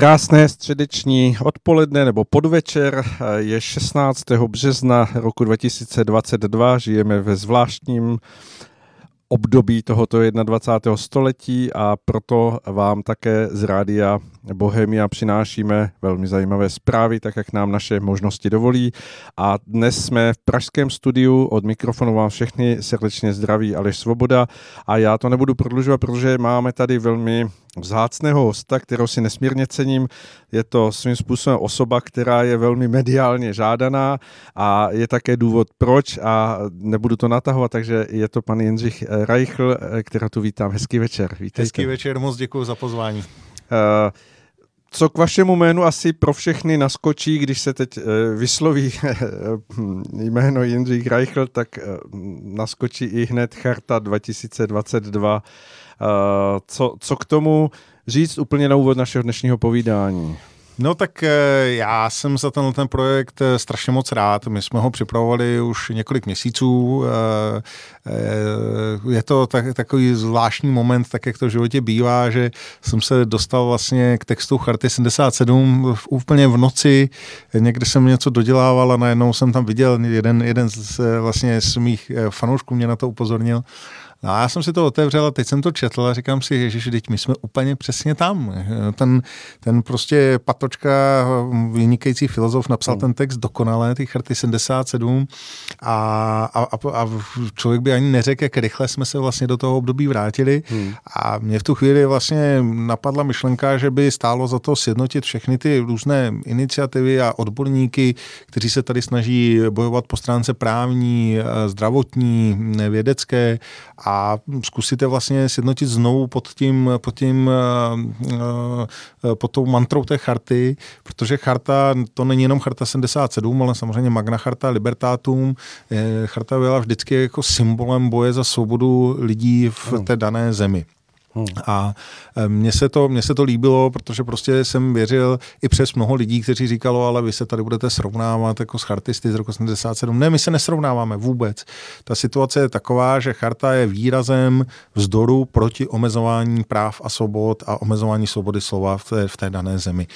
Krásné středeční odpoledne nebo podvečer je 16. března roku 2022. Žijeme ve zvláštním období tohoto 21. století a proto vám také z rádia Bohemia přinášíme velmi zajímavé zprávy, tak jak nám naše možnosti dovolí. A dnes jsme v pražském studiu, od mikrofonu vám všechny srdečně zdraví Aleš Svoboda a já to nebudu prodlužovat, protože máme tady velmi vzácného hosta, kterou si nesmírně cením. Je to svým způsobem osoba, která je velmi mediálně žádaná a je také důvod proč a nebudu to natahovat, takže je to pan Jindřich Reichl, kterého tu vítám. Hezký večer. Vítejte. Hezký večer, moc děkuji za pozvání. Uh, co k vašemu jménu asi pro všechny naskočí, když se teď vysloví jméno Jindřich Reichl, tak naskočí i hned Charta 2022 Eh, co, co k tomu říct úplně na úvod našeho dnešního povídání? No tak eh, já jsem za ten, ten projekt eh, strašně moc rád. My jsme ho připravovali už několik měsíců. Je to tak, takový zvláštní moment, tak jak to v životě bývá, že jsem se dostal vlastně k textu Charty 77 v, úplně v noci. Někde jsem něco dodělával a najednou jsem tam viděl jeden, jeden z, vlastně z mých fanoušků mě na to upozornil. No a já jsem si to otevřel a teď jsem to četl a říkám si, ježiš, teď my jsme úplně přesně tam. Ten, ten prostě patočka, vynikající filozof, napsal hmm. ten text dokonale, ty charty 77 a, a, a, a člověk by ani neřekl, jak rychle jsme se vlastně do toho období vrátili hmm. a mě v tu chvíli vlastně napadla myšlenka, že by stálo za to sjednotit všechny ty různé iniciativy a odborníky, kteří se tady snaží bojovat po stránce právní, zdravotní, vědecké a a zkusíte vlastně sjednotit znovu pod tím, pod tím, eh, eh, pod tou mantrou té charty, protože charta, to není jenom charta 77, ale samozřejmě Magna Charta Libertatum. Eh, charta byla vždycky jako symbolem boje za svobodu lidí v té dané zemi. Hmm. A e, mně se, to, mně se to líbilo, protože prostě jsem věřil i přes mnoho lidí, kteří říkalo, ale vy se tady budete srovnávat jako s chartisty z roku 77. Ne, my se nesrovnáváme vůbec. Ta situace je taková, že charta je výrazem vzdoru proti omezování práv a svobod a omezování svobody slova v té, v té dané zemi.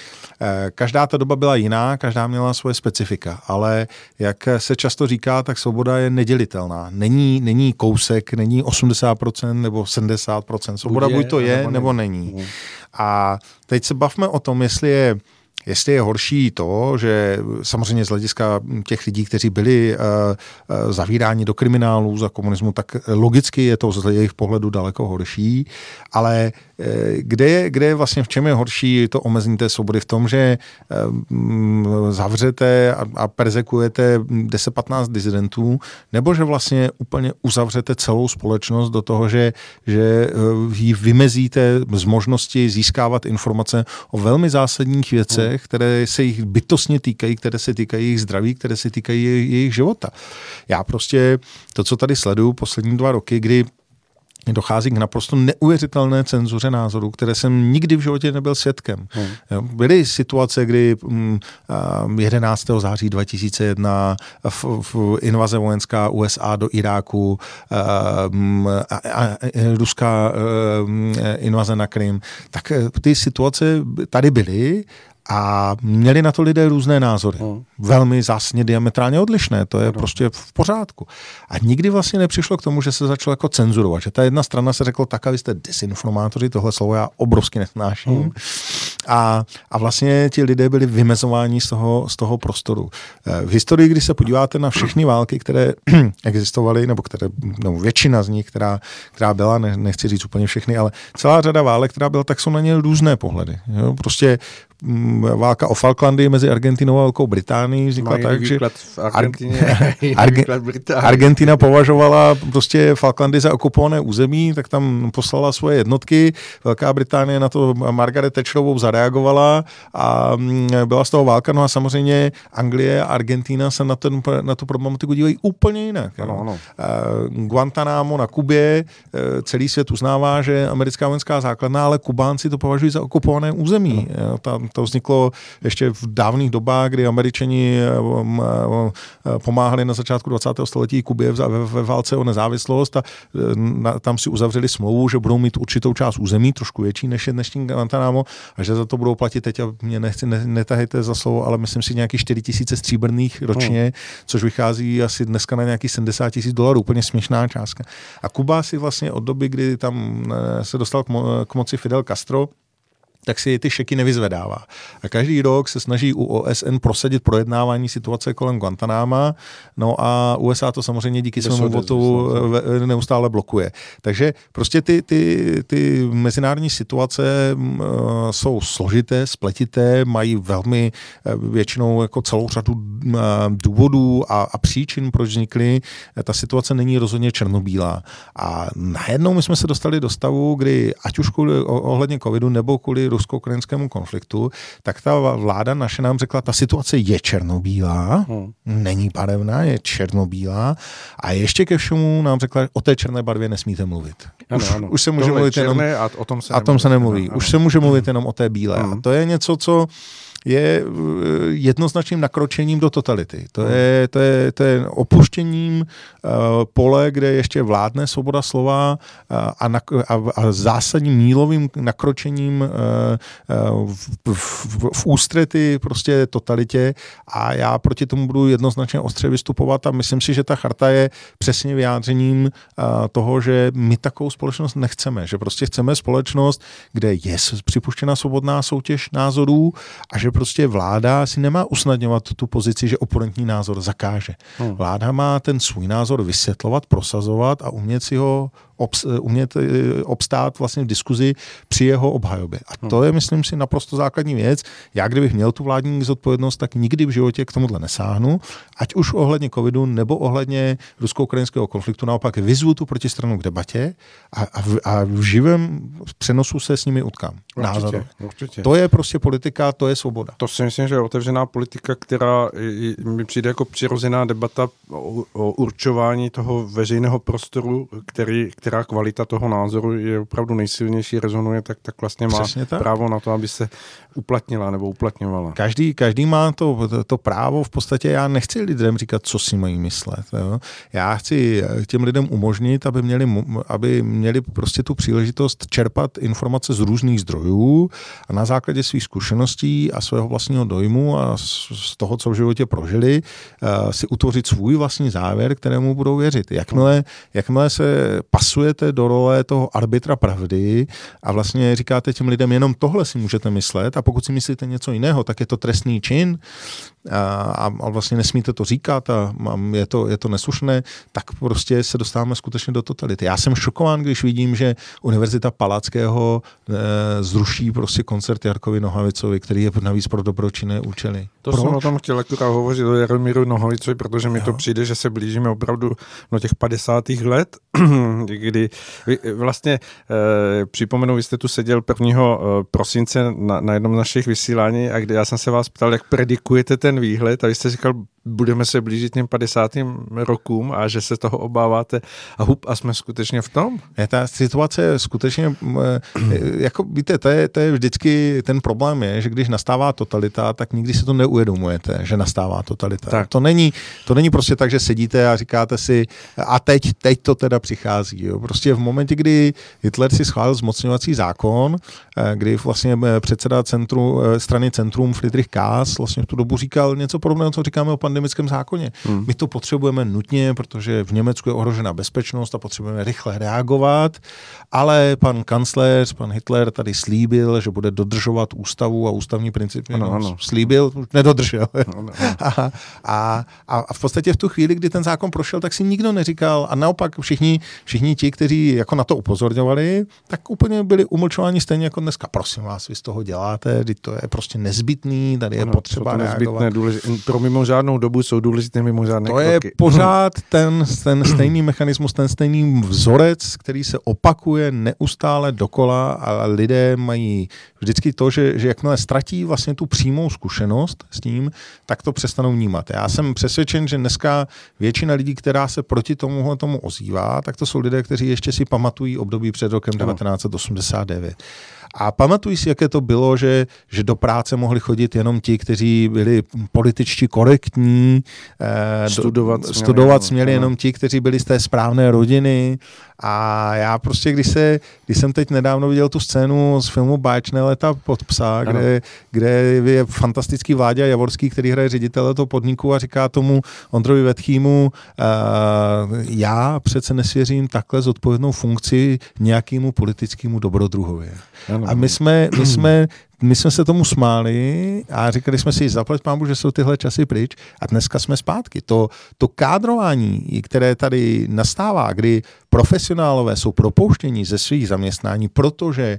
E, každá ta doba byla jiná, každá měla svoje specifika, ale jak se často říká, tak svoboda je nedělitelná. Není, není kousek, není 80% nebo 70% svoboda pravda buď to je, nebo, nebo není. není. A teď se bavme o tom, jestli je Jestli je horší to, že samozřejmě z hlediska těch lidí, kteří byli uh, uh, zavíráni do kriminálu za komunismu, tak logicky je to z jejich pohledu daleko horší, ale Eh, kde je, kde je vlastně, v čem je horší to omezení té svobody? V tom, že eh, zavřete a, a perzekujete 10-15 dizidentů, nebo že vlastně úplně uzavřete celou společnost do toho, že, že eh, ji vymezíte z možnosti získávat informace o velmi zásadních věcech, hmm. které se jich bytostně týkají, které se týkají jejich zdraví, které se týkají jejich života. Já prostě to, co tady sleduju poslední dva roky, kdy dochází k naprosto neuvěřitelné cenzuře názorů, které jsem nikdy v životě nebyl svědkem. Hmm. Byly situace, kdy 11. Mm, září 2001 v, v invaze vojenská USA do Iráku, mm, a, a, a, ruská mm, invaze na Krym, tak eh, ty situace tady byly a měli na to lidé různé názory. Hmm. Velmi zásně diametrálně odlišné, to je hmm. prostě v pořádku. A nikdy vlastně nepřišlo k tomu, že se začalo jako cenzurovat. Že ta jedna strana se řekla, tak a vy jste desinformátoři, tohle slovo já obrovsky nesnáším. Hmm. A, a vlastně ti lidé byli vymezováni z toho, z toho prostoru. Eh, v historii, když se podíváte na všechny války, které existovaly, nebo, které, nebo většina z nich, která, která byla, ne, nechci říct úplně všechny, ale celá řada válek, která byla, tak jsou na ně různé pohledy. Jo? Prostě Mm, válka o Falklandy mezi Argentinou a Velkou Británií vznikla tak, že Argentina považovala prostě Falklandy za okupované území, tak tam poslala svoje jednotky. Velká Británie na to Margaret Thatcherovou zareagovala a mm, byla z toho válka. No a samozřejmě Anglie a Argentina se na, ten, na tu problematiku dívají úplně jinak. Ano, ano. Guantanamo na Kubě, e, celý svět uznává, že americká vojenská základna, ale Kubánci to považují za okupované území. Ta, To vzniklo ještě v dávných dobách, kdy američani pomáhali na začátku 20. století Kubě ve válce o nezávislost a tam si uzavřeli smlouvu, že budou mít určitou část území, trošku větší než je dnešní Guantanamo, a že za to budou platit teď, a mě nechci, ne, netahejte za slovo, ale myslím si nějakých 4 tisíce stříbrných ročně, hmm. což vychází asi dneska na nějakých 70 tisíc dolarů, úplně směšná částka. A Kuba si vlastně od doby, kdy tam eh, se dostal k, mo- k moci Fidel Castro, tak si ty šeky nevyzvedává. A každý rok se snaží u OSN prosadit projednávání situace kolem Guantanáma, no a USA to samozřejmě díky svému votu neustále blokuje. Takže prostě ty, ty, ty mezinárodní situace uh, jsou složité, spletité, mají velmi uh, většinou jako celou řadu uh, důvodů a, a příčin, proč vznikly. Ta situace není rozhodně černobílá. A najednou my jsme se dostali do stavu, kdy ať už kvůli, ohledně covidu nebo kvůli rusko-ukrajinskému konfliktu, tak ta vláda naše nám řekla, ta situace je černobílá, hmm. není barevná, je černobílá a ještě ke všemu nám řekla, o té černé barvě nesmíte mluvit. Ano, už, ano. už se může mluvit jenom... A o tom se, a tom se nemluví. Ano, už se může mluvit jenom o té bílé. Hmm. A to je něco, co je eh, jednoznačným nakročením do totality. To je, to je, to je opuštěním pole, kde ještě vládne svoboda slova uh, a, na, a, a zásadním mílovým nakročením uh, v, v, v ústrety prostě totalitě a já proti tomu budu jednoznačně ostře vystupovat a myslím si, že ta charta je přesně vyjádřením toho, že my takovou společnost nechceme, že prostě chceme společnost, kde je připuštěna svobodná soutěž názorů a že prostě vláda si nemá usnadňovat tu pozici, že oponentní názor zakáže. Hmm. Vláda má ten svůj názor vysvětlovat, prosazovat a umět si ho obs, umět eh, obstát vlastně v diskuzi při jeho obhajobě. A hmm. to je, myslím si, naprosto základní věc. Já, kdybych měl tu vládní zodpovědnost, tak nikdy v životě k tomuhle nesáhnu, ať už ohledně covidu nebo ohledně rusko-ukrajinského konfliktu. Naopak vyzvu tu protistranu k debatě a, a, v, a v živém přenosu se s nimi utkám. Určitě, určitě. To je prostě politika, to je svoboda. To si myslím, že je otevřená politika, která mi přijde jako přirozená debata o, o určování toho veřejného prostoru, který, která kvalita toho názoru je opravdu nejsilnější, rezonuje, tak, tak vlastně má tak. právo na to, aby se uplatnila nebo uplatňovala. Každý, každý má to, to, to právo, v podstatě já nechci lidem říkat, co si mají myslet. Jo? Já chci těm lidem umožnit, aby měli, aby měli prostě tu příležitost čerpat informace z různých zdrojů a na základě svých zkušeností a svého vlastního dojmu a z toho, co v životě prožili, uh, si utvořit svůj vlastní závěr, kterému budou věřit. Jakmile, jakmile se pasujete do role toho arbitra pravdy a vlastně říkáte těm lidem, jenom tohle si můžete myslet a pokud si myslíte něco jiného, tak je to trestný čin a, a vlastně nesmíte to říkat a, a je, to, je to neslušné, tak prostě se dostáváme skutečně do totality. Já jsem šokován, když vidím, že Univerzita Palackého e, zruší prostě koncert Jarkovi Nohavicovi, který je navíc pro dobročinné účely. To Proč? jsem o tom chtěl akorát hovořit o Jaromíru Nohavicovi, protože mi jo. to přijde, že se blížíme opravdu do těch 50. let, kdy vlastně e, připomenu, vy jste tu seděl 1. Eh, prosince na, na jednom z našich vysílání a kde já jsem se vás ptal, jak predikujete ten výhled a vy jste říkal, budeme se blížit těm 50. rokům a že se toho obáváte a hup a jsme skutečně v tom? Je, ta situace je skutečně, jako víte, to je, to je vždycky ten problém je, že když nastává totalita, tak nikdy si to neuvědomujete, že nastává totalita. Tak. To, není, to není prostě tak, že sedíte a říkáte si a teď, teď to teda přichází. Jo. Prostě v momentě, kdy Hitler si schválil zmocňovací zákon, eh, kdy vlastně eh, předseda centru, eh, strany Centrum Friedrich Kaas vlastně v tu dobu říkal něco podobného, co říkáme o pandemickém zákoně. Hmm. My to potřebujeme nutně, protože v Německu je ohrožena bezpečnost a potřebujeme rychle reagovat, ale pan kancléř, pan Hitler tady slíbil, že bude dodržovat ústavu a ústavní principy. Ano, no, ano. Slíbil, nedodržel. Ano, ano. A, a, a v podstatě v tu chvíli, kdy ten zákon prošel, tak si nikdo neříkal a naopak všichni, všichni ti, kteří jako na to upozorňovali, tak úplně byli umlčováni stejně jako dneska. Prosím vás, vy z toho děláte, to je prostě nezbytný, tady je ano, potřeba to reagovat. Nezbytné, důležité, pro mimořádnou dobu jsou důležité mimořádné To kroky. je pořád ten, ten stejný mechanismus, ten stejný vzorec, který se opakuje neustále dokola a lidé mají vždycky to, že, že jakmile ztratí vlastně tu přímou zkušenost s tím, tak to přestanou vnímat. Já jsem přesvědčen, že dneska většina lidí, která se proti tomuhle tomu ozývá, tak to jsou lidé, kteří ještě si pamatují období před rokem 1989. A pamatuj si, jaké to bylo, že, že do práce mohli chodit jenom ti, kteří byli političtí korektní, studovat, do, studovat směli jenom ti, kteří byli z té správné rodiny, a já prostě, když, se, když jsem teď nedávno viděl tu scénu z filmu Báčné leta pod psa, kde, kde je fantastický Vláďa Javorský, který hraje ředitele toho podniku a říká tomu Ondrovi Vetchýmu, uh, já přece nesvěřím takhle zodpovědnou funkci nějakému politickému dobrodruhovi. Ano. A my jsme, my jsme my jsme se tomu smáli a říkali jsme si, zaplať pámu, že jsou tyhle časy pryč a dneska jsme zpátky. To, to kádrování, které tady nastává, kdy profesionálové jsou propouštěni ze svých zaměstnání, protože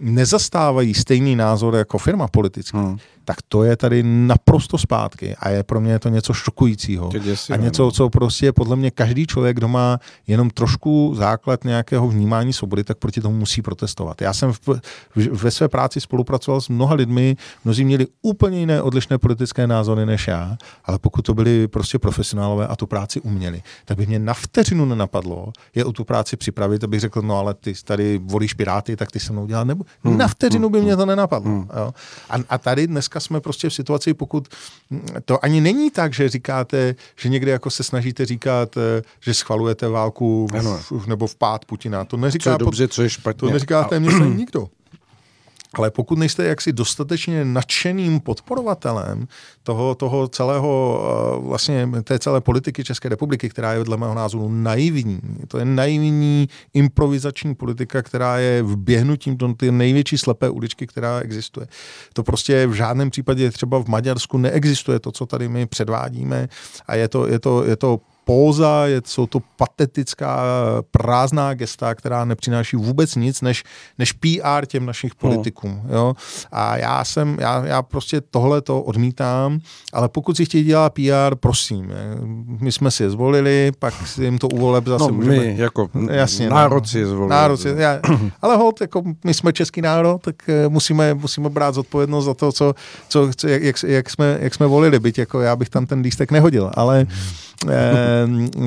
nezastávají stejný názor jako firma politická, hmm tak to je tady naprosto zpátky a je pro mě to něco šokujícího. A něco, co prostě podle mě každý člověk, kdo má jenom trošku základ nějakého vnímání svobody, tak proti tomu musí protestovat. Já jsem v, v, ve své práci spolupracoval s mnoha lidmi, mnozí měli úplně jiné odlišné politické názory než já, ale pokud to byli prostě profesionálové a tu práci uměli, tak by mě na vteřinu nenapadlo je o tu práci připravit, abych řekl, no ale ty tady volíš Piráty, tak ty se mnou dělat nebo hmm. Na vteřinu by mě to nenapadlo. Hmm. Jo? A, a tady dneska dneska jsme prostě v situaci, pokud to ani není tak, že říkáte, že někde jako se snažíte říkat, eh, že schvalujete válku v, nebo vpád Putina. To neříká, co je dobře, co je špatně. To neříká téměř nikdo. Ale pokud nejste jaksi dostatečně nadšeným podporovatelem toho, toho celého, eh, vlastně té celé politiky České republiky, která je dle mého názoru naivní, to je naivní improvizační politika, která je vběhnutím do ty největší slepé uličky, která existuje. To prostě v žádném případě třeba v Maďarsku neexistuje to, co tady my předvádíme a je to, je to, je to póza, je, jsou to patetická, prázdná gesta, která nepřináší vůbec nic, než, než PR těm našich hmm. politikům. Jo? A já jsem, já, já prostě tohle to odmítám, ale pokud si chtějí dělat PR, prosím, my jsme si je zvolili, pak si jim to uvoleb zase no, můžeme... my, jako jasně, národ no, si je zvolili. Národ si, já, ale hold, jako my jsme český národ, tak eh, musíme, musíme brát zodpovědnost za to, co, co, co jak, jak, jsme, jak jsme volili, byť jako já bych tam ten lístek nehodil, ale hmm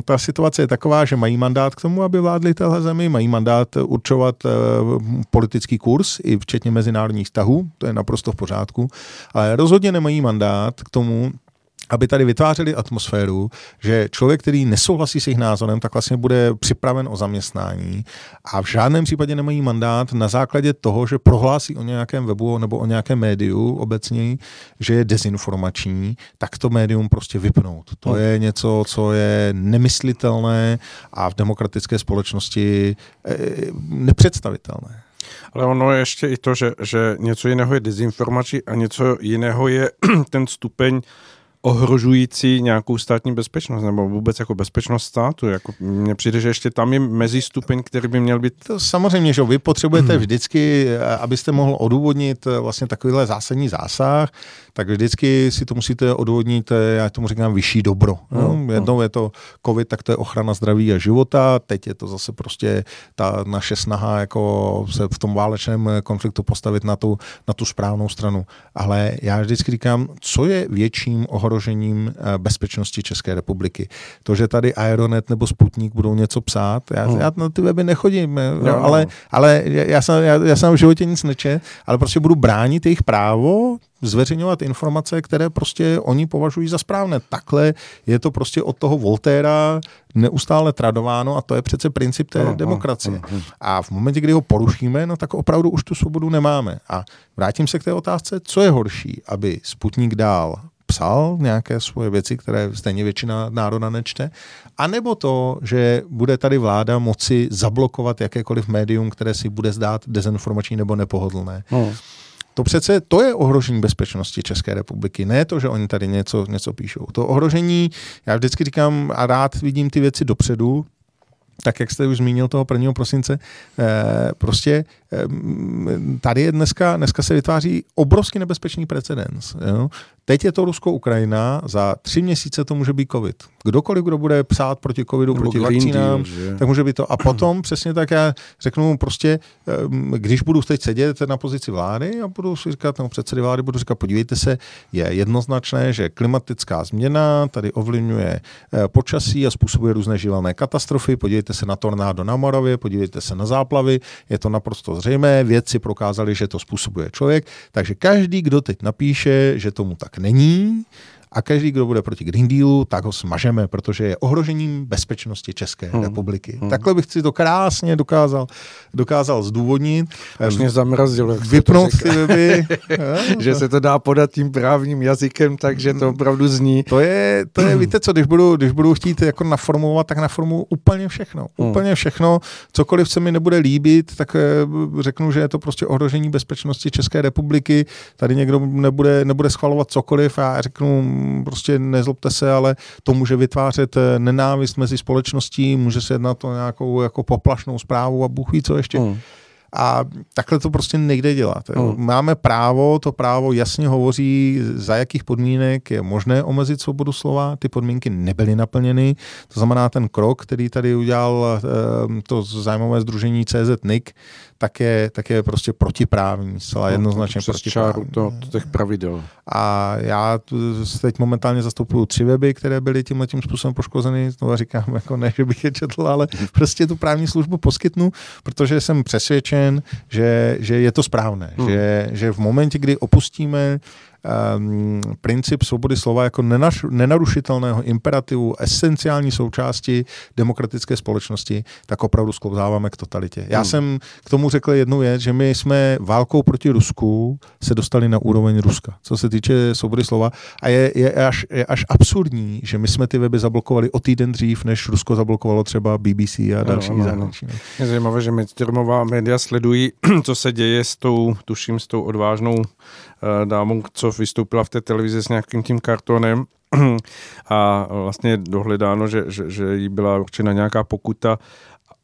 ta situace je taková, že mají mandát k tomu, aby vládli téhle zemi, mají mandát určovat eh, politický kurz, i včetně mezinárodních vztahů, to je naprosto v pořádku, ale rozhodně nemají mandát k tomu, aby tady vytvářeli atmosféru, že člověk, který nesouhlasí s jejich názorem, tak vlastně bude připraven o zaměstnání a v žádném případě nemají mandát na základě toho, že prohlásí o nějakém webu nebo o nějakém médiu obecně, že je dezinformační, tak to médium prostě vypnout. To je něco, co je nemyslitelné a v demokratické společnosti eh, nepředstavitelné. Ale ono je ještě i to, že, že něco jiného je dezinformační a něco jiného je ten stupeň ohrožující nějakou státní bezpečnost nebo vůbec jako bezpečnost státu. Jako mně přijde, že ještě tam je mezi stupeň, který by měl být... To samozřejmě, že vy potřebujete hmm. vždycky, abyste mohl odůvodnit vlastně takovýhle zásadní zásah, tak vždycky si to musíte odvodnit, eh, já tomu říkám, vyšší dobro. No, no. Jednou je to covid, tak to je ochrana zdraví a života, teď je to zase prostě ta naše snaha jako se v tom válečném konfliktu postavit na tu, na tu správnou stranu. Ale já vždycky říkám, co je větším ohrožením eh, bezpečnosti České republiky. To, že tady Aeronet nebo Sputnik budou něco psát, já, hmm. já na ty weby nechodím, eh, no, ale, ale já, jsem, já, já jsem v životě nic nečet, ale prostě budu bránit jejich právo zveřejňovat informace, které prostě oni považují za správné. Takhle je to prostě od toho Voltéra neustále tradováno a to je přece princip té no, demokracie. No, no, a v momentě, kdy ho porušíme, no tak opravdu už tu svobodu nemáme. A vrátím se k té otázce, co je horší, aby Sputnik dál psal nějaké svoje věci, které stejně většina národa nečte, anebo to, že bude tady vláda moci zablokovat jakékoliv médium, které si bude zdát dezinformační nebo nepohodlné. No. To přece to je ohrožení bezpečnosti České republiky, ne to, že oni tady něco, něco píšou. To ohrožení, já vždycky říkám a rád vidím ty věci dopředu, tak jak jste už zmínil toho 1. prosince, eh, prostě tady je dneska, dneska se vytváří obrovský nebezpečný precedens. Jo? Teď je to Rusko-Ukrajina, za tři měsíce to může být covid. Kdokoliv, kdo bude psát proti covidu, Nebo proti vakcínám, deal, tak může být to. A potom přesně tak já řeknu prostě, když budu teď sedět na pozici vlády a budu si říkat, no předsedy vlády, budu říkat, podívejte se, je jednoznačné, že klimatická změna tady ovlivňuje eh, počasí a způsobuje různé živelné katastrofy. Podívejte se na tornádo na Moravě, podívejte se na záplavy, je to naprosto zřejmé, vědci prokázali, že to způsobuje člověk, takže každý, kdo teď napíše, že tomu tak není, a každý, kdo bude proti Green Dealu, tak ho smažeme, protože je ohrožením bezpečnosti České hmm. republiky. Hmm. Takhle bych si to krásně dokázal, dokázal zdůvodnit. Až mě zamrazilo. Vypnout ty weby. že se to dá podat tím právním jazykem, takže to opravdu zní. To je, to je víte co, když budu, když budu chtít jako naformulovat, tak naformuji úplně všechno. Hmm. Úplně všechno. Cokoliv se mi nebude líbit, tak eh, řeknu, že je to prostě ohrožení bezpečnosti České republiky. Tady někdo nebude, nebude schvalovat cokoliv a řeknu, prostě nezlobte se, ale to může vytvářet eh, nenávist mezi společností, může se jednat o nějakou jako poplašnou zprávu a Bůh ví co ještě. Hmm. A takhle to prostě nejde dělat. Hmm. Máme právo, to právo jasně hovoří, za jakých podmínek je možné omezit svobodu slova. Ty podmínky nebyly naplněny. To znamená, ten krok, který tady udělal eh, to zájmové združení CZ NIC, tak je, tak je prostě protiprávní, zcela no, jednoznačně Přes čáru to, to těch pravidel. A já teď momentálně zastupuju tři weby, které byly tímhle tím způsobem poškozeny. Znovu říkám, jako ne, že bych je četl, ale prostě tu právní službu poskytnu, protože jsem přesvědčen, že, že je to správné. Hmm. Že, že v momentě, kdy opustíme um, princip svobody slova jako nenaš, nenarušitelného imperativu, esenciální součásti demokratické společnosti, tak opravdu sklouzáváme k totalitě. Já hmm. jsem k tomu řekl jednu věc, že my jsme válkou proti Rusku se dostali na úroveň Ruska, co se týče svobody slova. A je, je, až, je až absurdní, že my jsme ty weby zablokovali o týden dřív, než Rusko zablokovalo třeba BBC a další no, zahraničí. No. Je zajímavé, že mainstreamová média sledují, co se děje s tou, tuším, s tou odvážnou uh, dámou, co vystoupila v té televizi s nějakým tím kartonem. A vlastně dohledáno, že, že, že jí byla určena nějaká pokuta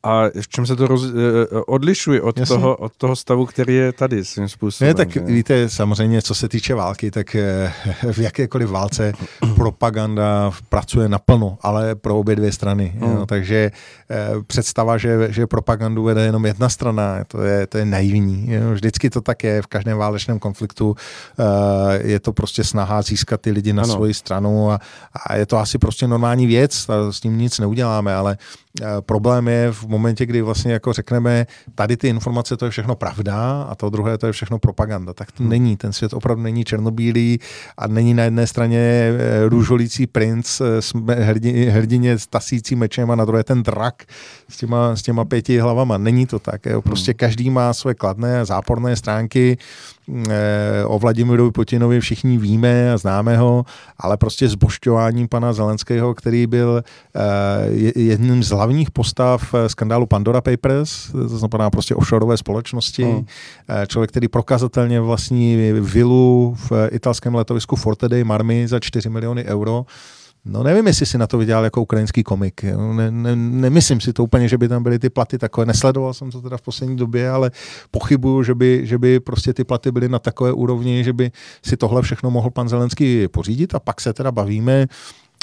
a v čem se to roz, eh, odlišuje od toho, od toho stavu, který je tady svým způsobem? Ne, tak ne? víte, samozřejmě, co se týče války, tak eh, v jakékoliv válce propaganda pracuje naplno, ale pro obě dvě strany. Mm. Jo, takže eh, představa, že, že propagandu vede jenom jedna strana, to je, to je naivní. Jo, vždycky to tak je v každém válečném konfliktu. Je to prostě snaha získat ty lidi na ano. svoji stranu a, a je to asi prostě normální věc, s tím nic neuděláme, ale problém je v momentě, kdy vlastně jako řekneme, tady ty informace, to je všechno pravda a to druhé, to je všechno propaganda. Tak to hmm. není. Ten svět opravdu není černobílý a není na jedné straně eh, růžolící princ eh, s hrdině, hrdině s tasící mečem a na druhé ten drak s těma, s těma pěti hlavama. Není to tak. Jo. Prostě hmm. každý má své kladné a záporné stránky Eh, o Vladimirovi Putinovi všichni víme a známe ho, ale prostě zbošťování pana Zelenského, který byl eh, jedním z hlavních postav eh, skandálu Pandora Papers, to znamená prostě offshoreové společnosti, hmm. člověk, který prokazatelně vlastní vilu v italském letovisku Forte dei Marmi za 4 miliony euro, No nevím, jestli si na to vydělal jako ukrajinský komik. Ne, ne, nemyslím si to úplně, že by tam byly ty platy takové. Nesledoval jsem to teda v poslední době, ale pochybuju, že by, že by prostě ty platy byly na takové úrovni, že by si tohle všechno mohl pan Zelenský pořídit a pak se teda bavíme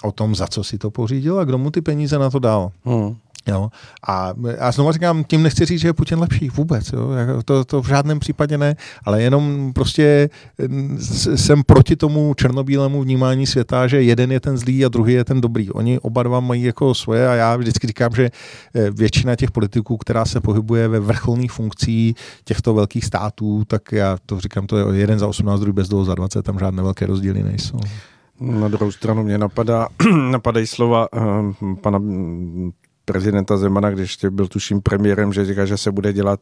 o tom, za co si to pořídil a kdo mu ty peníze na to dal. Hmm. Jo. A, a znovu říkám, tím nechci říct, že je Putin lepší vůbec. Jo. To, to v žádném případě ne, ale jenom prostě jsem proti tomu černobílému vnímání světa, že jeden je ten zlý a druhý je ten dobrý. Oni oba dva mají jako svoje a já vždycky říkám, že eh, většina těch politiků, která se pohybuje ve vrcholných funkcí těchto velkých států, tak já to říkám, to je jeden za 18, druhý bez toho za 20, tam žádné velké rozdíly nejsou. Na druhou stranu mě napadá, napadají slova uh, pana prezidenta Zemana, když ještě byl tuším premiérem, že říká, že se bude dělat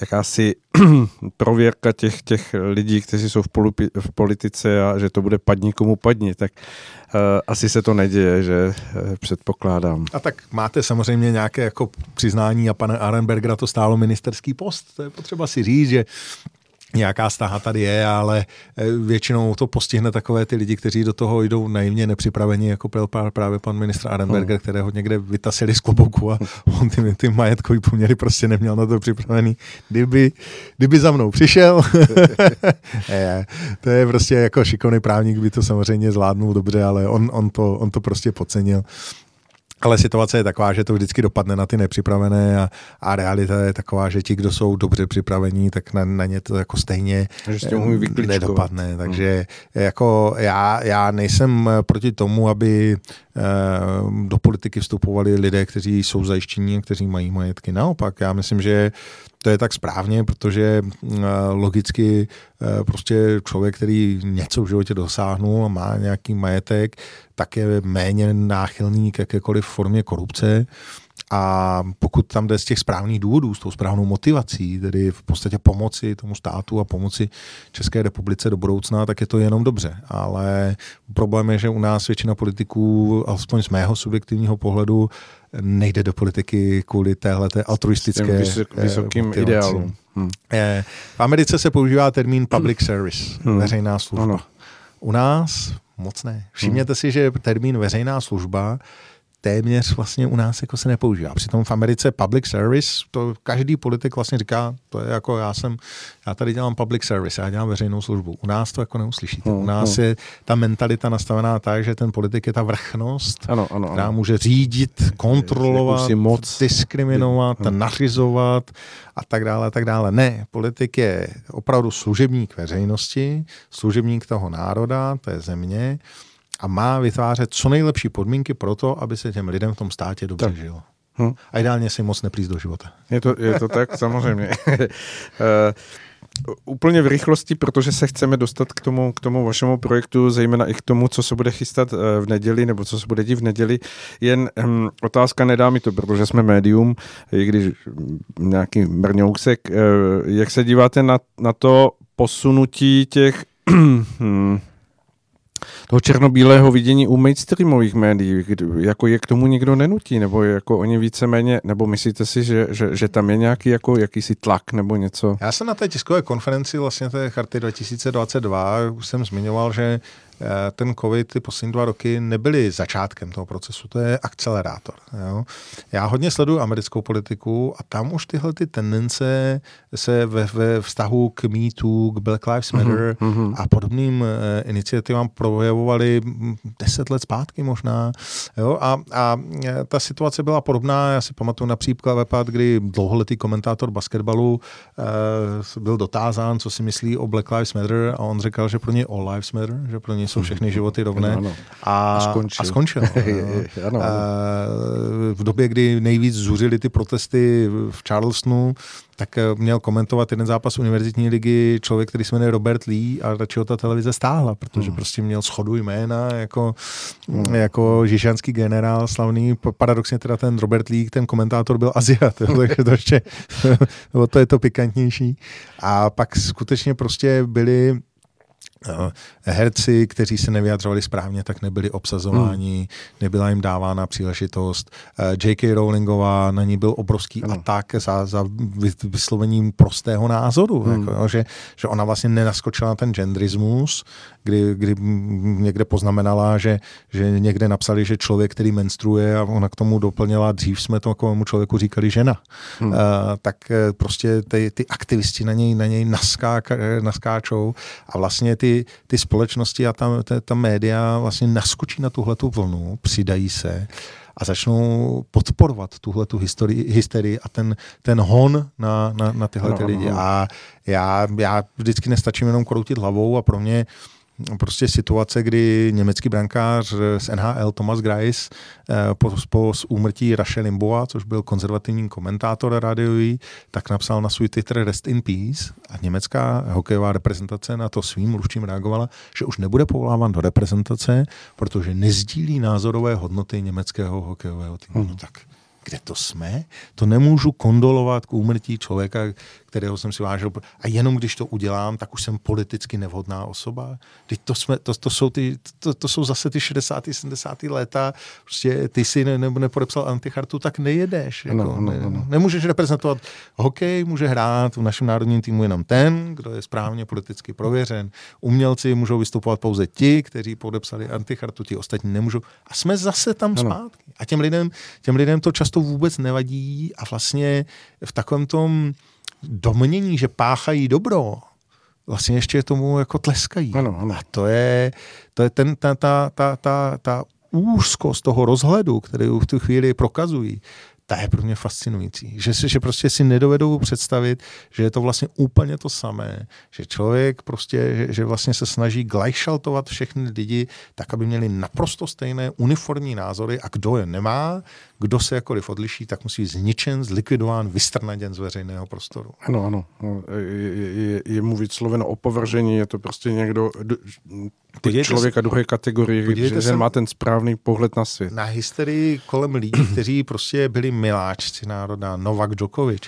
jakási prověrka těch, těch lidí, kteří jsou v, polupi, v politice a že to bude padni komu padni, tak uh, asi se to neděje, že uh, předpokládám. A tak máte samozřejmě nějaké jako přiznání a pane Arenbergera to stálo ministerský post, to je potřeba si říct, že nějaká staha tady je, ale eh, většinou to postihne takové ty lidi, kteří do toho jdou naivně nepřipraveni, jako byl právě pan ministr Arenberger, hmm. kterého někde vytasili z klobouku a on ty, ty majetkový poměry prostě neměl na to připravený. Kdyby, kdyby za mnou přišel, to je prostě jako šikovný právník, by to samozřejmě zvládnul dobře, ale on, on, to, on to prostě podcenil. Ale situace je taková, že to vždycky dopadne na ty nepřipravené a, a realita je taková, že ti, kdo jsou dobře připravení, tak na, na ně to jako stejně nedopadne. Takže hmm. jako já, já nejsem proti tomu, aby eh, do politiky vstupovali lidé, kteří jsou zajištění a kteří mají majetky. Naopak, já myslím, že to je tak správně, protože logicky prostě člověk, který něco v životě dosáhnul a má nějaký majetek, tak je méně náchylný k jakékoliv formě korupce. A pokud tam jde z těch správných důvodů, s tou správnou motivací, tedy v podstatě pomoci tomu státu a pomoci České republice do budoucna, tak je to jenom dobře. Ale problém je, že u nás většina politiků, alespoň z mého subjektivního pohledu, nejde do politiky kvůli téhle altruistické eh, vysokým ideálům. Hmm. V Americe se používá termín public service, hmm. veřejná služba. Ano. U nás moc ne. Všimněte hmm. si, že termín veřejná služba téměř vlastně u nás jako se nepoužívá. Přitom v Americe public service, to každý politik vlastně říká, to je jako já jsem, já tady dělám public service, já dělám veřejnou službu. U nás to jako neuslyšíte. Hmm, u nás hmm. je ta mentalita nastavená tak, že ten politik je ta vrchnost, ano, ano, která ano. může řídit, kontrolovat, moc. diskriminovat, hmm. nařizovat a tak dále, a tak dále. Ne, politik je opravdu služebník veřejnosti, služebník toho národa, té země a má vytvářet co nejlepší podmínky pro to, aby se těm lidem v tom státě dobře tak. žilo. Hm. A ideálně si moc neplíst do života. Je to, je to tak, samozřejmě. uh, úplně v rychlosti, protože se chceme dostat k tomu, k tomu vašemu projektu, zejména i k tomu, co se bude chystat eh, v neděli, nebo co se bude dít v neděli. Jen um, otázka, nedá mi to, protože jsme médium, i když nějaký mrňousek. Uh, jak se díváte na, na to posunutí těch hm, toho černobílého vidění u mainstreamových médií, jako je k tomu nikdo nenutí, nebo jako oni víceméně, nebo myslíte si, že, že, že tam je nějaký jako jakýsi tlak nebo něco? Já jsem na té tiskové konferenci vlastně té charty 2022 už jsem zmiňoval, že ten COVID ty poslední dva roky nebyly začátkem toho procesu, to je akcelerátor. Jo. Já hodně sleduju americkou politiku a tam už tyhle ty tendence se ve, ve vztahu k MeToo, k Black Lives Matter mm-hmm. a podobným eh, iniciativám projevovaly deset let zpátky možná. Jo. A, a eh, ta situace byla podobná, já si pamatuju například vepad, kdy dlouholetý komentátor basketbalu eh, byl dotázán, co si myslí o Black Lives Matter a on říkal, že pro ně all lives matter, že pro ně jsou všechny životy rovné. Ano, ano. A, a skončil. A skončil ano, ano. v době, kdy nejvíc zuřili ty protesty v Charlestonu, tak eh, měl komentovat jeden zápas univerzitní ligy člověk, který se jmenuje Robert Lee a radši ho ta televize stáhla, protože hmm. prostě měl schodu jména jako, hmm. jako žižanský generál slavný. Paradoxně teda ten Robert Lee, ten komentátor byl Aziat, takže to ještě, to je to pikantnější. A pak skutečně prostě byli herci, kteří se nevyjadřovali správně, tak nebyli obsazováni, hmm. nebyla jim dávána příležitost. Eh, J.K. Rowlingová, na ní byl obrovský ano. atak za, za vyslovením prostého názoru, hmm. jako, že, že ona vlastně nenaskočila na ten genderismus, kdy, kdy někde poznamenala, že, že někde napsali, že člověk, který menstruuje a ona k tomu doplnila, dřív jsme to takovému člověku říkali žena. Hmm. Uh, tak eh, prostě ty, ty aktivisti na něj, na něj naskáka, naskáčou a vlastně ty, ty společnosti a ta, ta, ta média vlastně naskočí na tuhle tu vlnu, přidají se a začnou podporovat tuhle tu hysterii a ten, ten hon na, na, na tyhle ty lidi. A já, já vždycky nestačím jenom kroutit hlavou a pro mě prostě situace, kdy německý brankář z NHL Thomas Greis eh, po, po úmrtí Rashe Limboa, což byl konzervativní komentátor rádiový, tak napsal na svůj Twitter Rest in Peace a německá hokejová reprezentace na to svým mluvčím reagovala, že už nebude povoláván do reprezentace, protože nezdílí názorové hodnoty německého hokejového týmu. Hmm. No tak kde to jsme? To nemůžu kondolovat k úmrtí člověka, kterého jsem si vážil. A jenom když to udělám, tak už jsem politicky nevhodná osoba. Teď to, jsme, to, to, jsou, ty, to, to jsou zase ty 60. 70. léta. Prostě ty si ne, nebo nepodepsal antichartu, tak nejedeš. Jako, no, no, no. Ne, nemůžeš reprezentovat hokej, může hrát v našem národním týmu jenom ten, kdo je správně politicky prověřen. Umělci můžou vystupovat pouze ti, kteří podepsali antichartu, ti ostatní nemůžou. A jsme zase tam ano. zpátky. A těm lidem, těm lidem to často vůbec nevadí a vlastně v takovém tom domnění, že páchají dobro, vlastně ještě tomu jako tleskají. Ano, ano. A to je, to je ten, ta, ta, ta, ta, ta úzkost toho rozhledu, který v tu chvíli prokazují, ta je pro mě fascinující. Že, si, že prostě si nedovedou představit, že je to vlastně úplně to samé. Že člověk prostě, že, že vlastně se snaží glajšaltovat všechny lidi tak, aby měli naprosto stejné uniformní názory a kdo je nemá, kdo se jakkoliv odliší, tak musí být zničen, zlikvidován, vystrnaděn z veřejného prostoru. Ano, ano. No, je, je, je mu vysloveno opovržení, je to prostě někdo, Podívejte člověka druhé kategorie, že se má ten správný pohled na svět. Na hysterii kolem lidí, kteří prostě byli miláčci národa, Novak Djokovic,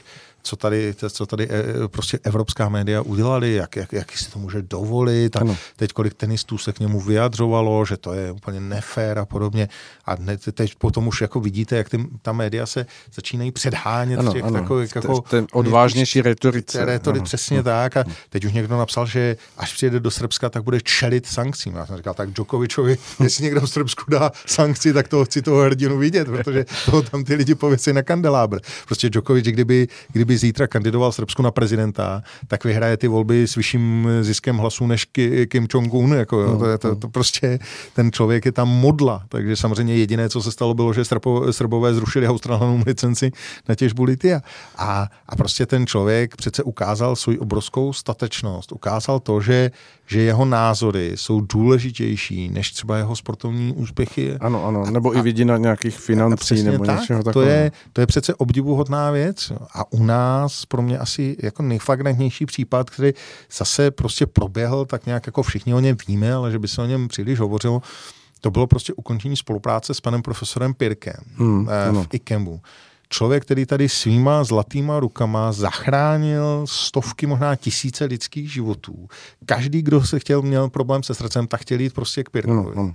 co tady, co tady eh, prostě evropská média udělali, jak, jak, jak si to může dovolit a ano. teď kolik tenistů se k němu vyjadřovalo, že to je úplně nefér a podobně a ne, teď potom už jako vidíte, jak ty, ta média se začínají předhánět ano, těch ano. takových jako... Ten odvážnější retorice. Retory, přesně ano. tak a teď už někdo napsal, že až přijede do Srbska, tak bude čelit sankcím. Já jsem říkal, tak Djokovičovi, jestli někdo v Srbsku dá sankci, tak to chci toho hrdinu vidět, protože toho tam ty lidi pověsí na kandelábr. Prostě Djokovic, kdyby, kdyby zítra kandidoval Srbsku na prezidenta, tak vyhraje ty volby s vyšším ziskem hlasů než Kim Jong-un. Jako, jo. To, je, to, to, prostě ten člověk je tam modla. Takže samozřejmě jediné, co se stalo, bylo, že Srbo, Srbové zrušili Australanům licenci na těžbu litia. A, a prostě ten člověk přece ukázal svou obrovskou statečnost. Ukázal to, že že jeho názory jsou důležitější než třeba jeho sportovní úspěchy. Ano, ano, nebo a, i vidí na nějakých financí nebo tak, něčeho takového. To je, to je přece obdivuhodná věc a u nás pro mě asi jako nejflagrantnější případ, který zase prostě proběhl, tak nějak jako všichni o něm víme, ale že by se o něm příliš hovořilo, to bylo prostě ukončení spolupráce s panem profesorem Pirkem hmm, eh, v IKEMu člověk, který tady svýma zlatýma rukama zachránil stovky, možná tisíce lidských životů. Každý, kdo se chtěl, měl problém se srdcem, tak chtěl jít prostě k Pirkovi. No, no.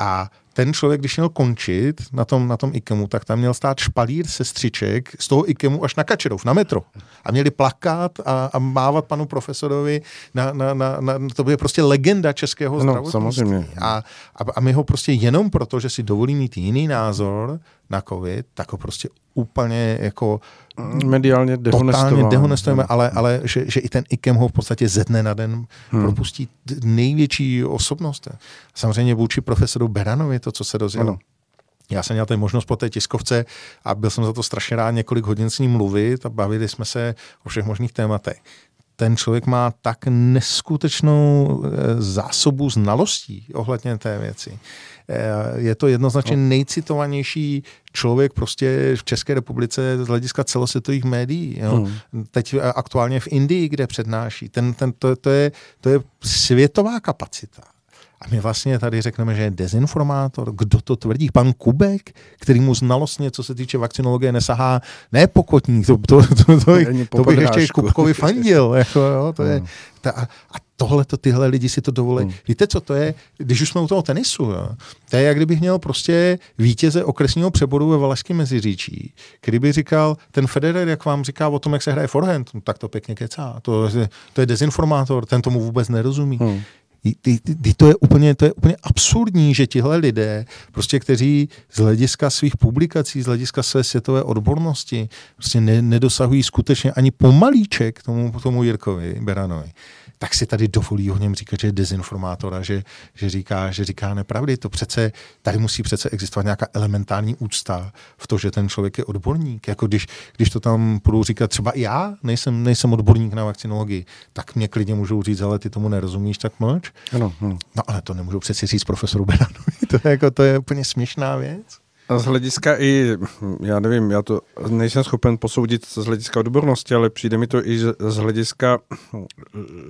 A ten člověk, když měl končit na tom, na tom IKEMu, tak tam měl stát špalír sestřiček z toho IKEMu až na Kačerov, na metro. A měli plakát a, a mávat panu profesorovi na, na, na, na, to bude prostě legenda českého no, zdravotnictví. Samozřejmě. A, a, a my ho prostě jenom proto, že si dovolí mít jiný názor na covid, tak ho prostě úplně jako mediálně dehonestujeme. dehonestujeme, ale, ale že, že i ten IKEM ho v podstatě ze dne na den hmm. propustí největší osobnost. Samozřejmě vůči profesoru Beranovi to, co se dozvěděl. Já jsem měl tady možnost po té tiskovce a byl jsem za to strašně rád několik hodin s ním mluvit a bavili jsme se o všech možných tématech ten člověk má tak neskutečnou eh, zásobu znalostí ohledně té věci. Eh, je to jednoznačně no. nejcitovanější člověk prostě v České republice z hlediska celosvětových médií. Jo. Hmm. Teď eh, aktuálně v Indii, kde přednáší. Ten, ten, to, to, je, to je světová kapacita. A my vlastně tady řekneme, že je dezinformátor. Kdo to tvrdí? Pan Kubek, který mu znalostně, co se týče vakcinologie, nesahá ne pokotník, to, to, to, to, to, to bych ještě Kubkovi fandil. Jako, jo, to je, ta, a tohle to tyhle lidi si to dovolí. Hmm. Víte, co to je? Když už jsme u toho tenisu, jo? to je, jak kdybych měl prostě vítěze okresního přeboru ve Valašském meziříčí, který by říkal, ten Federer, jak vám říká o tom, jak se hraje forehand, no, tak to pěkně kecá. To, to je dezinformátor, ten tomu vůbec nerozumí. Hmm. Ty, ty, ty, to, je úplně, to je úplně absurdní, že tihle lidé, prostě kteří z hlediska svých publikací, z hlediska své světové odbornosti, prostě ne, nedosahují skutečně ani pomalíček tomu, tomu Jirkovi Beranovi tak si tady dovolí o něm říkat, že je dezinformátor a že, že, říká, že říká nepravdy. To přece, tady musí přece existovat nějaká elementární úcta v to, že ten člověk je odborník. Jako když, když to tam budou říkat třeba i já, nejsem, nejsem odborník na vakcinologii, tak mě klidně můžou říct, ale ty tomu nerozumíš, tak mlč. Ano, ano. No ale to nemůžu přeci říct profesoru Beranovi. to, je jako, to je úplně směšná věc. A z hlediska i, já nevím, já to nejsem schopen posoudit z hlediska odbornosti, ale přijde mi to i z hlediska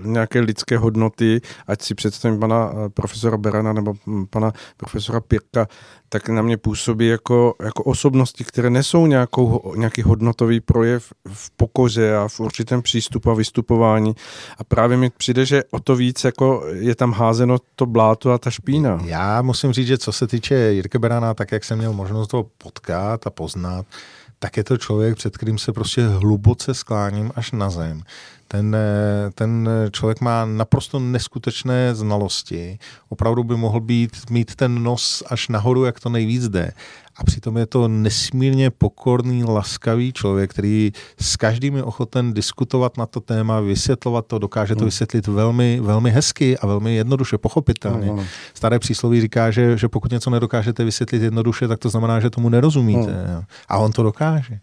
nějaké lidské hodnoty, ať si představím pana profesora Berana nebo pana profesora Pirka, tak na mě působí jako, jako osobnosti, které nesou nějakou, nějaký hodnotový projev v pokoře a v určitém přístupu a vystupování. A právě mi přijde, že o to víc jako je tam házeno to bláto a ta špína. Já musím říct, že co se týče Jirke Berana, tak jak jsem měl možnost to potkat a poznat, tak je to člověk, před kterým se prostě hluboce skláním až na zem. Ten, eh, ten člověk má naprosto neskutečné znalosti. Opravdu by mohl být, mít ten nos až nahoru, jak to nejvíc jde. A přitom je to nesmírně pokorný, laskavý člověk, který s každým je ochoten diskutovat na to téma, vysvětlovat to, dokáže to hmm. vysvětlit velmi, velmi hezky a velmi jednoduše, pochopitelně. Mm. Staré přísloví říká, že, že pokud něco nedokážete vysvětlit jednoduše, tak to znamená, že tomu nerozumíte. Mm. A on to dokáže.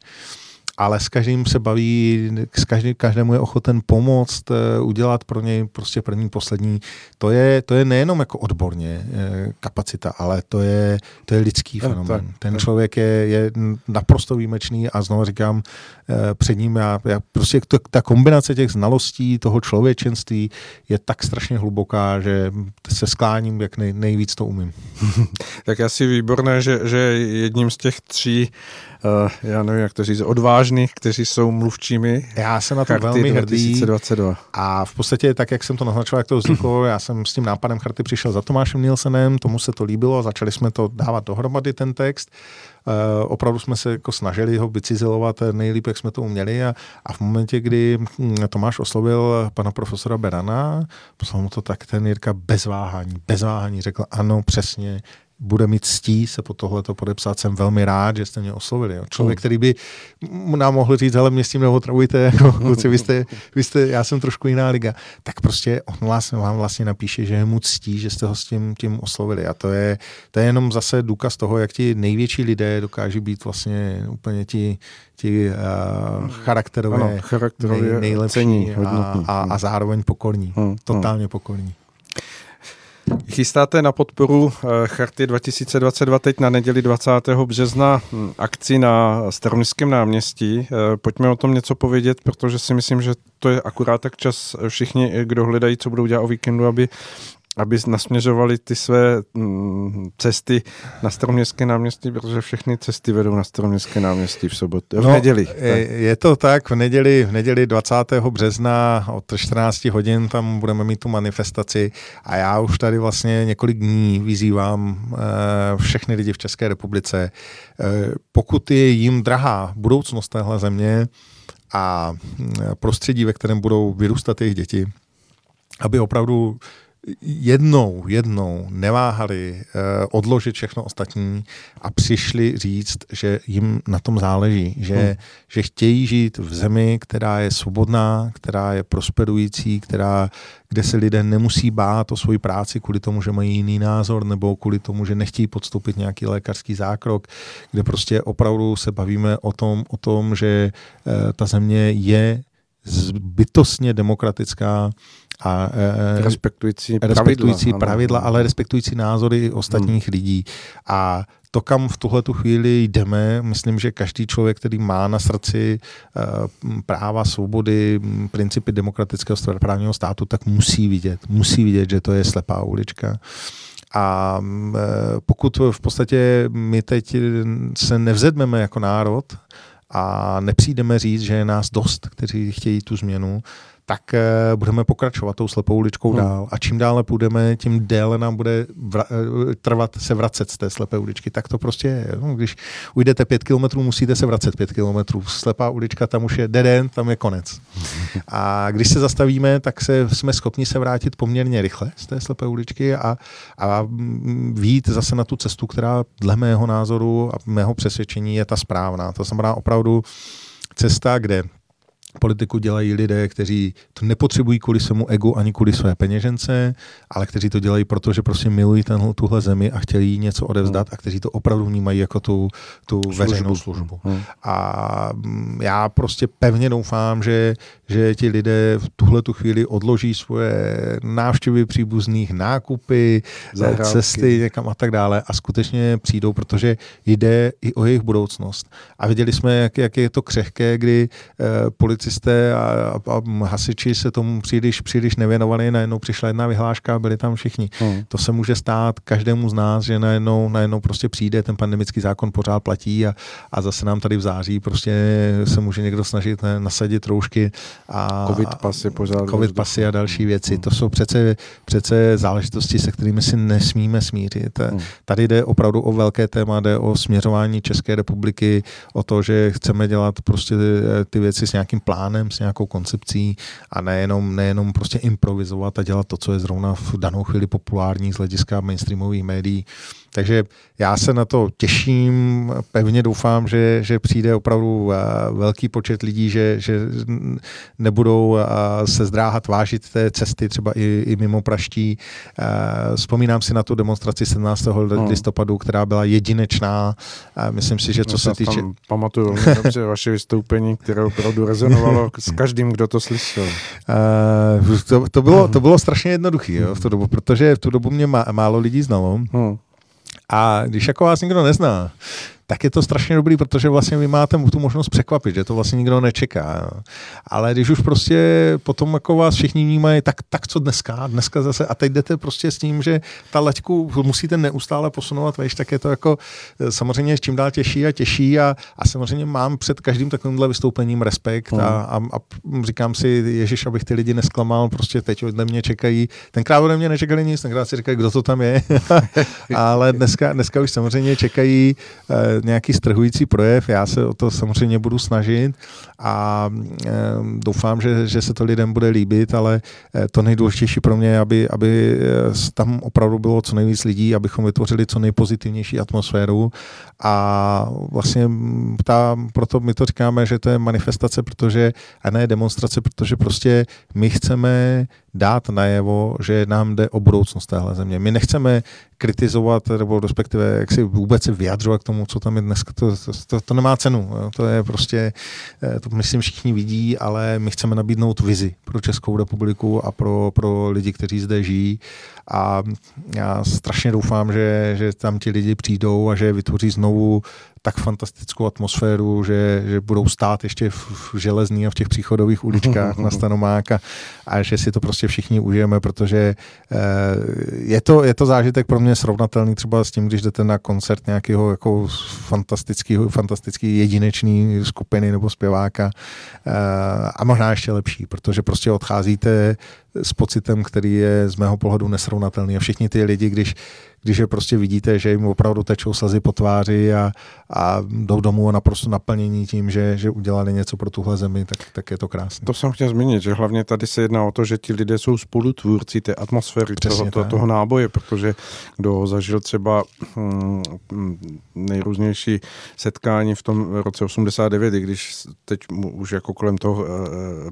Ale s každým se baví, s každý, každému je ochoten pomoct, eh, udělat pro něj prostě první, poslední. To je, to je nejenom jako odborně eh, kapacita, ale to je, to je lidský fenomén. Ten člověk je, je naprosto výjimečný a znovu říkám, eh, před ním já, já prostě to, ta kombinace těch znalostí, toho člověčenství je tak strašně hluboká, že se skláním, jak nej, nejvíc to umím. tak asi výborné, že, že jedním z těch tří já nevím, jak to říct, odvážných, kteří jsou mluvčími. Já jsem na to velmi 2022. hrdý. A v podstatě, tak jak jsem to naznačoval, jak to vzniklo, já jsem s tím nápadem charty přišel za Tomášem Nielsenem, tomu se to líbilo a začali jsme to dávat dohromady, ten text. Uh, opravdu jsme se jako snažili ho vycizelovat nejlíp, jak jsme to uměli a, a v momentě, kdy hm, Tomáš oslovil pana profesora Berana, poslal mu to tak ten Jirka bez váhání, bez váhání řekl ano, přesně, bude mít ctí se po tohleto podepsat. Jsem velmi rád, že jste mě oslovili. Jo. Člověk, hmm. který by nám mohl říct, ale mě s tím neotravujte, jako kluci, vy jste, vy jste, já jsem trošku jiná liga. Tak prostě on vás, vám vlastně napíše, že je mu ctí, že jste ho s tím, tím oslovili. A to je, to je jenom zase důkaz toho, jak ti největší lidé dokáží být vlastně úplně ti, ti uh, charakterové, ano, charakterově nej, nejlepší cení, a, a, a zároveň pokorní. Hmm, hmm. Totálně pokorní. Chystáte na podporu eh, Charty 2022 teď na neděli 20. března hm, akci na Staroměstském náměstí. Eh, pojďme o tom něco povědět, protože si myslím, že to je akurát tak čas všichni, kdo hledají, co budou dělat o víkendu, aby aby nasměřovali ty své mm, cesty na Staroměstské náměstí, protože všechny cesty vedou na Staroměstské náměstí v sobotu, v no, neděli. Je, je to tak, v neděli, v neděli 20. března od 14 hodin tam budeme mít tu manifestaci a já už tady vlastně několik dní vyzývám e, všechny lidi v České republice, e, pokud je jim drahá budoucnost téhle země a mm, prostředí, ve kterém budou vyrůstat jejich děti, aby opravdu jednou, jednou neváhali uh, odložit všechno ostatní a přišli říct, že jim na tom záleží, že, hmm. že chtějí žít v zemi, která je svobodná, která je prosperující, která, kde se lidé nemusí bát o svoji práci kvůli tomu, že mají jiný názor nebo kvůli tomu, že nechtějí podstoupit nějaký lékařský zákrok, kde prostě opravdu se bavíme o tom, o tom že uh, ta země je bytostně demokratická, a e, respektující, respektující pravidla, pravidla ale respektující názory ostatních hmm. lidí. A to, kam v tuhle tu chvíli jdeme, myslím, že každý člověk, který má na srdci uh, práva, svobody, principy demokratického právního státu, tak musí vidět, musí vidět, že to je slepá ulička. A uh, pokud v podstatě my teď se nevzedmeme jako národ a nepřijdeme říct, že je nás dost, kteří chtějí tu změnu, tak eh, budeme pokračovat tou slepou uličkou hmm. dál. A čím dále půjdeme, tím déle nám bude vra- eh, trvat se vracet z té slepé uličky. Tak to prostě je. No, když ujdete pět kilometrů, musíte se vracet pět kilometrů. Slepá ulička, tam už je deden, tam je konec. A když se zastavíme, tak se, jsme schopni se vrátit poměrně rychle z té slepé uličky a, a výjít zase na tu cestu, která dle mého názoru a mého přesvědčení je ta správná. To znamená opravdu cesta, kde politiku dělají lidé, kteří to nepotřebují kvůli svému egu ani kvůli své peněžence, ale kteří to dělají, protože prostě milují tenhle, tuhle zemi a chtějí něco odevzdat a kteří to opravdu vnímají jako tu, tu službu. veřejnou službu. Hmm. A mm, já prostě pevně doufám, že, že ti lidé v tuhle tu chvíli odloží svoje návštěvy příbuzných, nákupy, Zahrádky. cesty někam a tak dále a skutečně přijdou, protože jde i o jejich budoucnost. A viděli jsme, jak, jak je to křehké, kdy eh, policisté a, a, a hasiči se tomu příliš, příliš nevěnovali, najednou přišla jedna vyhláška a byli tam všichni. Hmm. To se může stát každému z nás, že najednou, najednou prostě přijde, ten pandemický zákon pořád platí a, a zase nám tady v září prostě se může někdo snažit ne, nasadit roušky a covid pasy, pořád covid pasy a další věci. Hmm. To jsou přece, přece záležitosti, se kterými si nesmíme smířit. Hmm. Tady jde opravdu o velké téma, jde o směřování České republiky, o to, že chceme dělat prostě ty věci s nějakým plánem, s nějakou koncepcí a nejenom, nejenom prostě improvizovat a dělat to, co je zrovna v danou chvíli populární z hlediska mainstreamových médií. Takže já se na to těším, pevně doufám, že, že přijde opravdu velký počet lidí, že, že nebudou se zdráhat vážit té cesty, třeba i, i mimo Praští. Vzpomínám si na tu demonstraci 17. No. listopadu, která byla jedinečná. Myslím si, že co se týče... Pamatuju velmi dobře vaše vystoupení, které opravdu rezonovalo s každým, kdo to slyšel. To, to, bylo, to bylo strašně jednoduché v tu dobu, protože v tu dobu mě má, málo lidí znalo. Hmm. A když jako vás nikdo nezná, tak je to strašně dobrý, protože vlastně vy máte tu možnost překvapit, že to vlastně nikdo nečeká. Ale když už prostě potom jako vás všichni vnímají, tak, tak co dneska, dneska zase, a teď jdete prostě s tím, že ta laťku musíte neustále posunovat, víš, tak je to jako eh, samozřejmě čím dál těžší a těžší a, a samozřejmě mám před každým takovýmhle vystoupením respekt a, a, a říkám si, Ježíš, abych ty lidi nesklamal, prostě teď ode mě čekají, tenkrát ode mě nečekali nic, tenkrát si říkají, kdo to tam je, ale dneska, dneska už samozřejmě čekají eh, nějaký strhující projev, já se o to samozřejmě budu snažit a e, doufám, že, že se to lidem bude líbit, ale e, to nejdůležitější pro mě je, aby, aby eh, tam opravdu bylo co nejvíc lidí, abychom vytvořili co nejpozitivnější atmosféru a vlastně ta, proto my to říkáme, že to je manifestace, protože, a ne demonstrace, protože prostě my chceme dát najevo, že nám jde o budoucnost téhle země. My nechceme kritizovat, nebo respektive jak si vůbec vyjadřovat k tomu, co tam je dneska, to, to, to, to nemá cenu. To je prostě, eh, to myslím všichni vidí, ale my chceme nabídnout vizi pro Českou republiku a pro, pro lidi, kteří zde žijí a já strašně doufám, že, že tam ti lidi přijdou a že vytvoří znovu tak fantastickou atmosféru, že, že budou stát ještě v, v železný a v těch příchodových uličkách na Stanomák a, a že si to prostě všichni užijeme, protože eh, je, to, je to zážitek pro mě srovnatelný třeba s tím, když jdete na koncert nějakého jako fantastický, fantastický jedinečný skupiny nebo zpěváka eh, a možná ještě lepší, protože prostě odcházíte s pocitem, který je z mého pohledu nesrovnatelný. A všichni ty lidi, když když je prostě vidíte, že jim opravdu tečou slzy po tváři a, a jdou domů a naprosto naplnění tím, že, že udělali něco pro tuhle zemi, tak, tak je to krásné. To jsem chtěl zmínit, že hlavně tady se jedná o to, že ti lidé jsou spolutvůrci té atmosféry toho, to, toho náboje, protože kdo zažil třeba hm, nejrůznější setkání v tom roce 89, i když teď už jako kolem toho eh,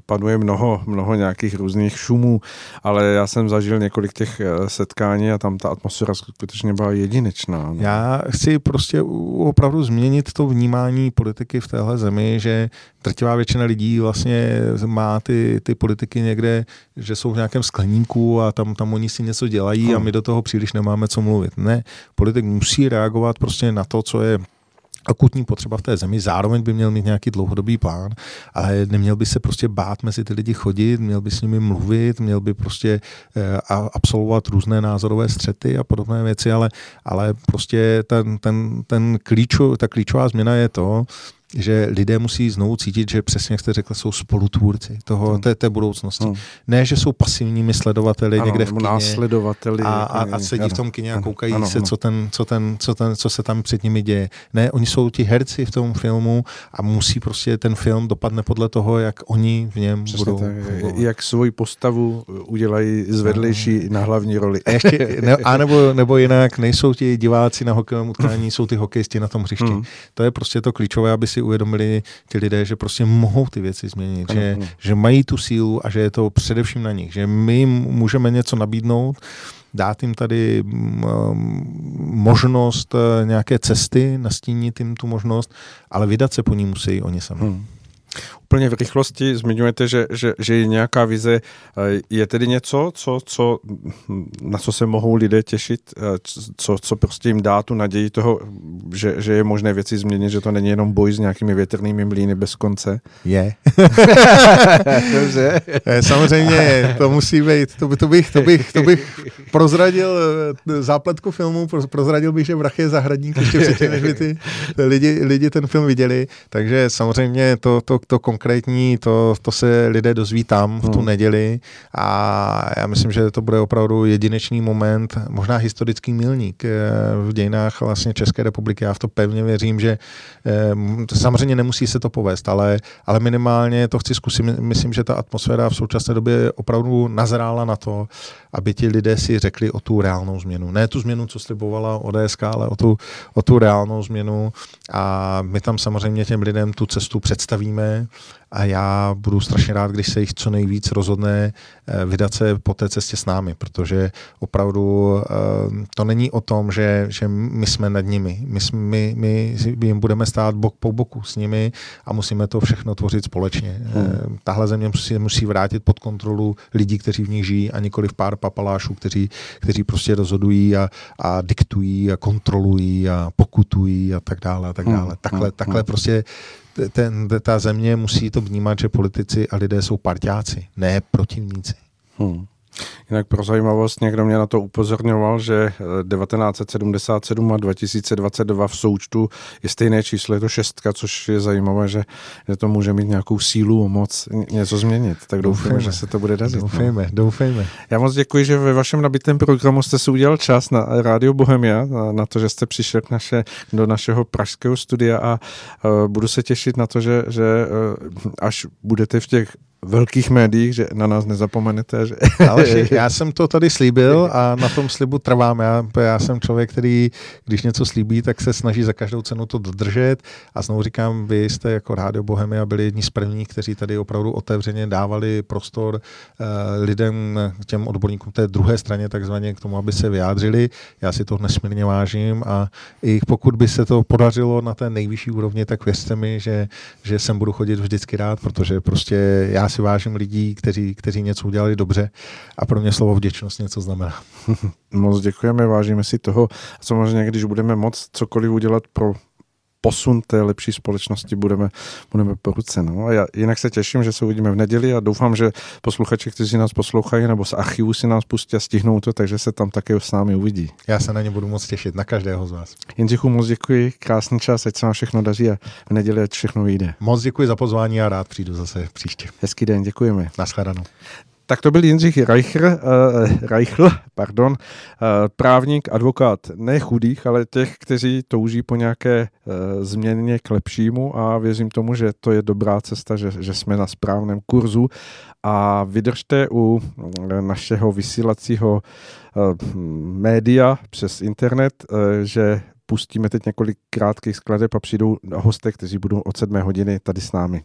panuje mnoho, mnoho nějakých různých šumů, ale já jsem zažil několik těch eh, setkání a tam ta atmosféra skutečně byla jedinečná. No. Já chci prostě opravdu změnit to vnímání politiky v téhle zemi, že drtivá většina lidí vlastně má ty, ty politiky někde, že jsou v nějakém skleníku a tam, tam oni si něco dělají hmm. a my do toho příliš nemáme co mluvit. Ne, politik musí reagovat prostě na to, co je akutní potřeba v té zemi, zároveň by měl mít nějaký dlouhodobý plán, ale neměl by se prostě bát mezi ty lidi chodit, měl by s nimi mluvit, měl by prostě eh, absolvovat různé názorové střety a podobné věci, ale, ale prostě ten, ten, ten klíčo, ta klíčová změna je to, že lidé musí znovu cítit, že přesně jak jste řekl, jsou spolutvůrci toho, hmm. té, té budoucnosti. Hmm. Ne, že jsou pasivními sledovateli ano, někde v kině následovateli, a, a, a sedí ano, v tom kině a koukají ano, se, ano. Co, ten, co, ten, co, ten, co se tam před nimi děje. Ne, oni jsou ti herci v tom filmu a musí prostě ten film dopadne podle toho, jak oni v něm přesně budou. Tak, jak svoji postavu udělají zvedlejší ano. na hlavní roli. A, ještě, ne, a nebo, nebo jinak, nejsou ti diváci na hokejovém utkání, jsou ty hokejisti na tom hřišti. Hmm. To je prostě to klíčové, aby si uvědomili ti lidé, že prostě mohou ty věci změnit, ano, že, ano. že mají tu sílu a že je to především na nich, že my jim můžeme něco nabídnout, dát jim tady mm, možnost eh, nějaké cesty, nastínit jim tu možnost, ale vydat se po ní musí oni sami. Hmm. Úplně v rychlosti zmiňujete, že, že, že je nějaká vize. Eh, je tedy něco, co, co, na co se mohou lidé těšit, eh, co, co prostě jim dá tu naději toho, že, že je možné věci změnit, že to není jenom boj s nějakými větrnými mlýny bez konce? Je. Dobře. Eh, samozřejmě, to musí být, to, by, to, bych, to, bych, to bych prozradil zápletku filmu, prozradil bych, že vrach je zahradník ještě předtím, než by ty lidi, lidi ten film viděli, takže samozřejmě to, to, to konkrétně konkrétní, to, to se lidé dozví tam v tu hmm. neděli a já myslím, že to bude opravdu jedinečný moment, možná historický milník eh, v dějinách vlastně České republiky. Já v to pevně věřím, že eh, samozřejmě nemusí se to povést, ale, ale minimálně to chci zkusit. Myslím, že ta atmosféra v současné době opravdu nazrála na to, aby ti lidé si řekli o tu reálnou změnu. Ne tu změnu, co slibovala ODS, ale o tu, o tu reálnou změnu. A my tam samozřejmě těm lidem tu cestu představíme a já budu strašně rád, když se jich co nejvíc rozhodne eh, vydat se po té cestě s námi, protože opravdu eh, to není o tom, že, že my jsme nad nimi. My, my, my jim budeme stát bok po boku s nimi a musíme to všechno tvořit společně. Eh, hmm. Tahle země musí, musí vrátit pod kontrolu lidí, kteří v ní žijí a nikoli v pár papalášů, kteří, kteří prostě rozhodují a, a diktují a kontrolují a pokutují a tak dále a tak hmm. dále. Hmm. Takhle, takhle hmm. prostě ten, ta země musí to vnímat, že politici a lidé jsou parťáci, ne protivníci. Hmm. Jinak pro zajímavost někdo mě na to upozorňoval, že 1977 eh, a 2022 v součtu je stejné číslo, je to šestka, což je zajímavé, že, že to může mít nějakou sílu, moc něco změnit. Tak doufejme, doufejme že se to bude dařit. No. Doufejme, no. doufejme. Já moc děkuji, že ve vašem nabitém programu jste si udělal čas na Radio Bohemia, na, na to, že jste přišel k naše, do našeho pražského studia a uh, budu se těšit na to, že, že uh, až budete v těch velkých médiích, že na nás nezapomenete. Že... Ale já jsem to tady slíbil a na tom slibu trvám. Já, já jsem člověk, který, když něco slíbí, tak se snaží za každou cenu to dodržet. A znovu říkám, vy jste jako Rádio Bohemia byli jedni z prvních, kteří tady opravdu otevřeně dávali prostor uh, lidem, těm odborníkům té druhé straně, takzvaně k tomu, aby se vyjádřili. Já si to nesmírně vážím a i pokud by se to podařilo na té nejvyšší úrovni, tak věřte mi, že, že sem budu chodit vždycky rád, protože prostě já si vážím lidí, kteří, kteří něco udělali dobře a pro mě slovo vděčnost něco znamená. Moc děkujeme, vážíme si toho. Samozřejmě, když budeme moc cokoliv udělat pro posun té lepší společnosti budeme, budeme po ruce. No. A já jinak se těším, že se uvidíme v neděli a doufám, že posluchači, kteří nás poslouchají nebo z archivu si nás pustí a stihnou to, takže se tam také s námi uvidí. Já se na ně budu moc těšit, na každého z vás. Jindřichu, moc děkuji, krásný čas, ať se vám všechno daří a v neděli ať všechno vyjde. Moc děkuji za pozvání a rád přijdu zase příště. Hezký den, děkujeme. Naschledanou. Tak to byl Jindřich Reicher, uh, Reichl, pardon, uh, právník, advokát ne chudých, ale těch, kteří touží po nějaké uh, změně k lepšímu a věřím tomu, že to je dobrá cesta, že, že jsme na správném kurzu a vydržte u našeho vysílacího uh, média přes internet, uh, že pustíme teď několik krátkých skladeb a přijdou hosté, kteří budou od sedmé hodiny tady s námi.